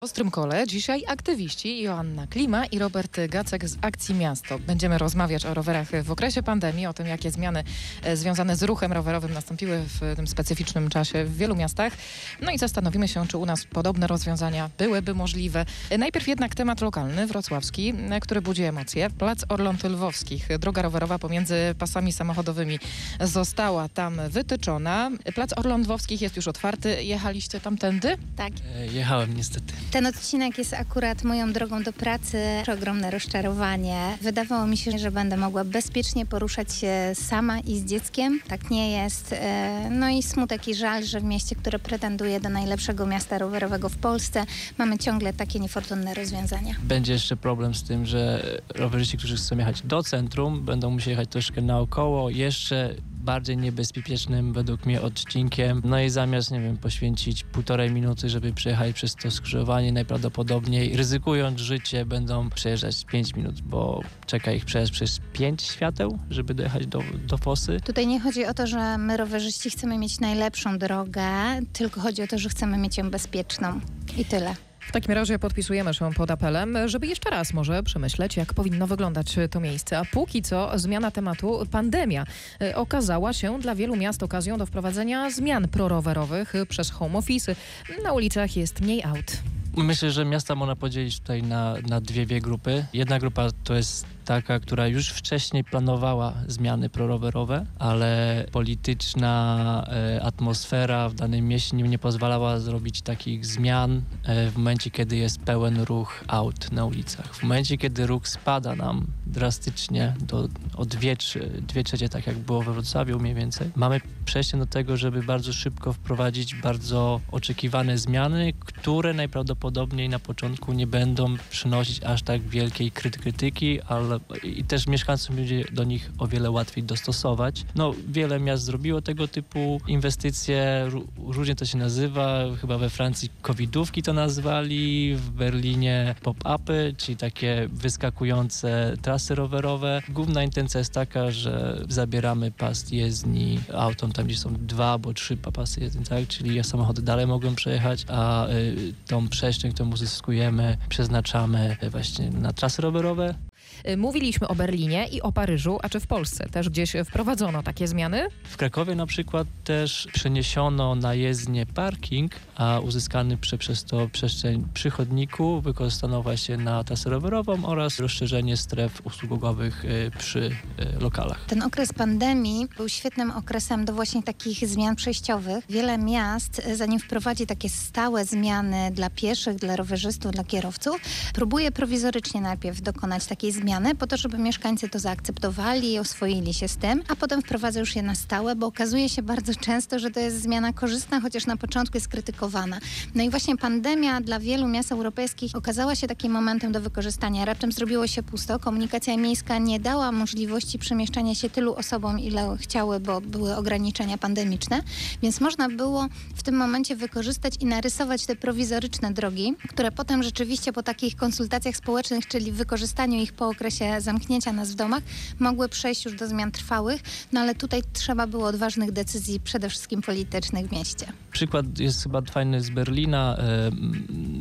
W Ostrym Kole dzisiaj aktywiści Joanna Klima i Robert Gacek z Akcji Miasto. Będziemy rozmawiać o rowerach w okresie pandemii, o tym jakie zmiany e, związane z ruchem rowerowym nastąpiły w tym specyficznym czasie w wielu miastach. No i zastanowimy się, czy u nas podobne rozwiązania byłyby możliwe. E, Najpierw jednak temat lokalny, wrocławski, e, który budzi emocje. Plac Orląt Lwowskich. Droga rowerowa pomiędzy pasami samochodowymi została tam wytyczona. Plac Orląt Lwowskich jest już otwarty. Jechaliście tamtędy? Tak. E, Jechałem niestety. Ten odcinek jest akurat moją drogą do pracy. Ogromne rozczarowanie. Wydawało mi się, że będę mogła bezpiecznie poruszać się sama i z dzieckiem. Tak nie jest. E, No i smutek i żal, że w mieście, które pretenduje do najlepszego miasta rowerowego w Polsce, mamy ciągle takie niefortunne rozwiązania. Będzie jeszcze problem z tym, że rowerzyści, którzy chcą jechać do centrum, będą musieli jechać troszkę naokoło, jeszcze bardziej niebezpiecznym według mnie odcinkiem. No i zamiast, nie wiem, poświęcić półtorej minuty, żeby przejechać przez to skrzyżowanie, najprawdopodobniej ryzykując życie, będą przejeżdżać 5 minut, bo czeka ich przejazd przez 5 świateł, żeby dojechać do, do fosy. Tutaj nie chodzi o to, że my rowerzyści chcemy mieć najlepszą drogę, tylko chodzi o to, że chcemy mieć ją bezpieczną. I tyle. W takim razie podpisujemy się pod apelem, żeby jeszcze raz może przemyśleć, jak powinno wyglądać to miejsce. A póki co zmiana tematu pandemia e, okazała się dla wielu miast okazją do wprowadzenia zmian prorowerowych przez home office. Na ulicach jest mniej aut. Myślę, że miasta można podzielić tutaj na, na dwie, dwie grupy. Jedna grupa to jest taka, która już wcześniej planowała zmiany prorowerowe, ale polityczna e, atmosfera w danym mieście nie, pozwalała zrobić takich zmian e, w momencie, kiedy jest pełen ruch aut na ulicach. W momencie, kiedy ruch spada nam drastycznie do, o dwie, dwie trzecie, tak jak było we Wrocławiu mniej więcej, mamy przejście do tego, żeby bardzo szybko wprowadzić bardzo oczekiwane zmiany, które najprawdopodobniej na początku nie będą przynosić aż tak wielkiej kryty- krytyki, ale i też mieszkańcom będzie do nich o wiele łatwiej dostosować. No, wiele miast zrobiło tego typu inwestycje, ró- różnie to się nazywa, chyba we Francji covidówki to nazwali, w Berlinie pop-upy, czyli takie wyskakujące trasy rowerowe. Główna intencja jest taka, że zabieramy pas jezdni autom tam, gdzie są dwa albo trzy pasy jezdni, tak? Czyli samochody dalej mogą przejechać, a y, tą przestrzeń, którą uzyskujemy, przeznaczamy właśnie na trasy rowerowe. E, Mówiliśmy o Berlinie i o Paryżu, a czy w Polsce też gdzieś wprowadzono takie zmiany? W Krakowie na przykład też przeniesiono na jezdnię parking, a uzyskany prze, przez to przestrzeń przy chodniku wykorzystano właśnie na trasę rowerową oraz rozszerzenie stref usługowych y, przy y, lokalach. Ten okres pandemii był świetnym okresem do właśnie takich zmian przejściowych. Wiele miast, zanim wprowadzi takie stałe zmiany dla pieszych, dla rowerzystów, dla kierowców, próbuje prowizorycznie najpierw dokonać takiej zmiany, po to, żeby mieszkańcy to zaakceptowali i oswoili się z tym, a potem wprowadza już je na stałe, bo okazuje się bardzo często, że to jest zmiana korzystna, chociaż na początku jest krytykowana. No i właśnie pandemia dla wielu miast europejskich okazała się takim momentem do wykorzystania. Raptem zrobiło się pusto, komunikacja miejska nie dała możliwości przemieszczania się tylu osobom, ile chciały, bo były ograniczenia pandemiczne, więc można było w tym momencie wykorzystać i narysować te prowizoryczne drogi, które potem rzeczywiście po takich konsultacjach społecznych, czyli wykorzystaniu ich po okresie zamknięcia nas w domach, mogły przejść już do zmian trwałych, no ale tutaj trzeba było odważnych decyzji, przede wszystkim politycznych w mieście. Przykład jest chyba fajny z Berlina.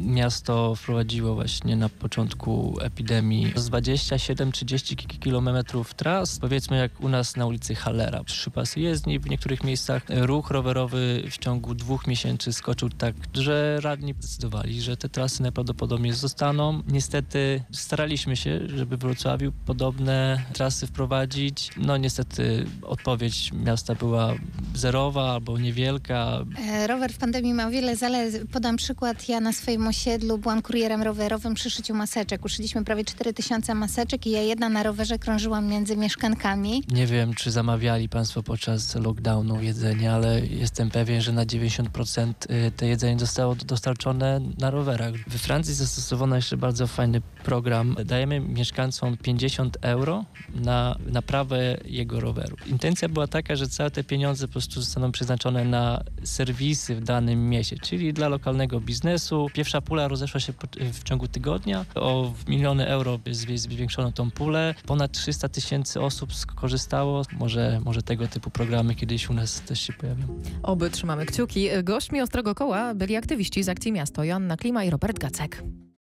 Miasto wprowadziło właśnie na początku epidemii z 27-30 kilometrów tras, powiedzmy jak u nas na ulicy Hallera. Trzy pasy jezdni w niektórych miejscach. Ruch rowerowy w ciągu dwóch miesięcy skoczył tak, że radni zdecydowali, że te trasy najprawdopodobniej zostaną. Niestety staraliśmy się, żeby w Wrocławiu podobne trasy wprowadzić. No niestety odpowiedź miasta była zerowa albo niewielka. E, Rower w pandemii ma wiele zalet. Podam przykład. Ja na swoim osiedlu byłam kurierem rowerowym przy szyciu maseczek. Uszyliśmy prawie 4000 maseczek i ja jedna na rowerze krążyłam między mieszkankami. Nie wiem, czy zamawiali Państwo podczas lockdownu jedzenie, ale jestem pewien, że na 90% y, te jedzenie zostało dostarczone na rowerach. We Francji zastosowano jeszcze bardzo fajny program. Dajemy mieszkańcom 50 euro na naprawę jego roweru. Intencja była taka, że całe te pieniądze po prostu zostaną przeznaczone na serwisy w danym mieście, czyli dla lokalnego biznesu. Pierwsza pula rozeszła się w ciągu tygodnia. O miliony euro zwi- zwiększono tą pulę. Ponad 300 tysięcy osób skorzystało. Może, może tego typu programy kiedyś u nas też się pojawią. Oby trzymamy kciuki. Gośćmi Ostrego Koła byli aktywiści z Akcji Miasto Joanna Klima i Robert Gacek.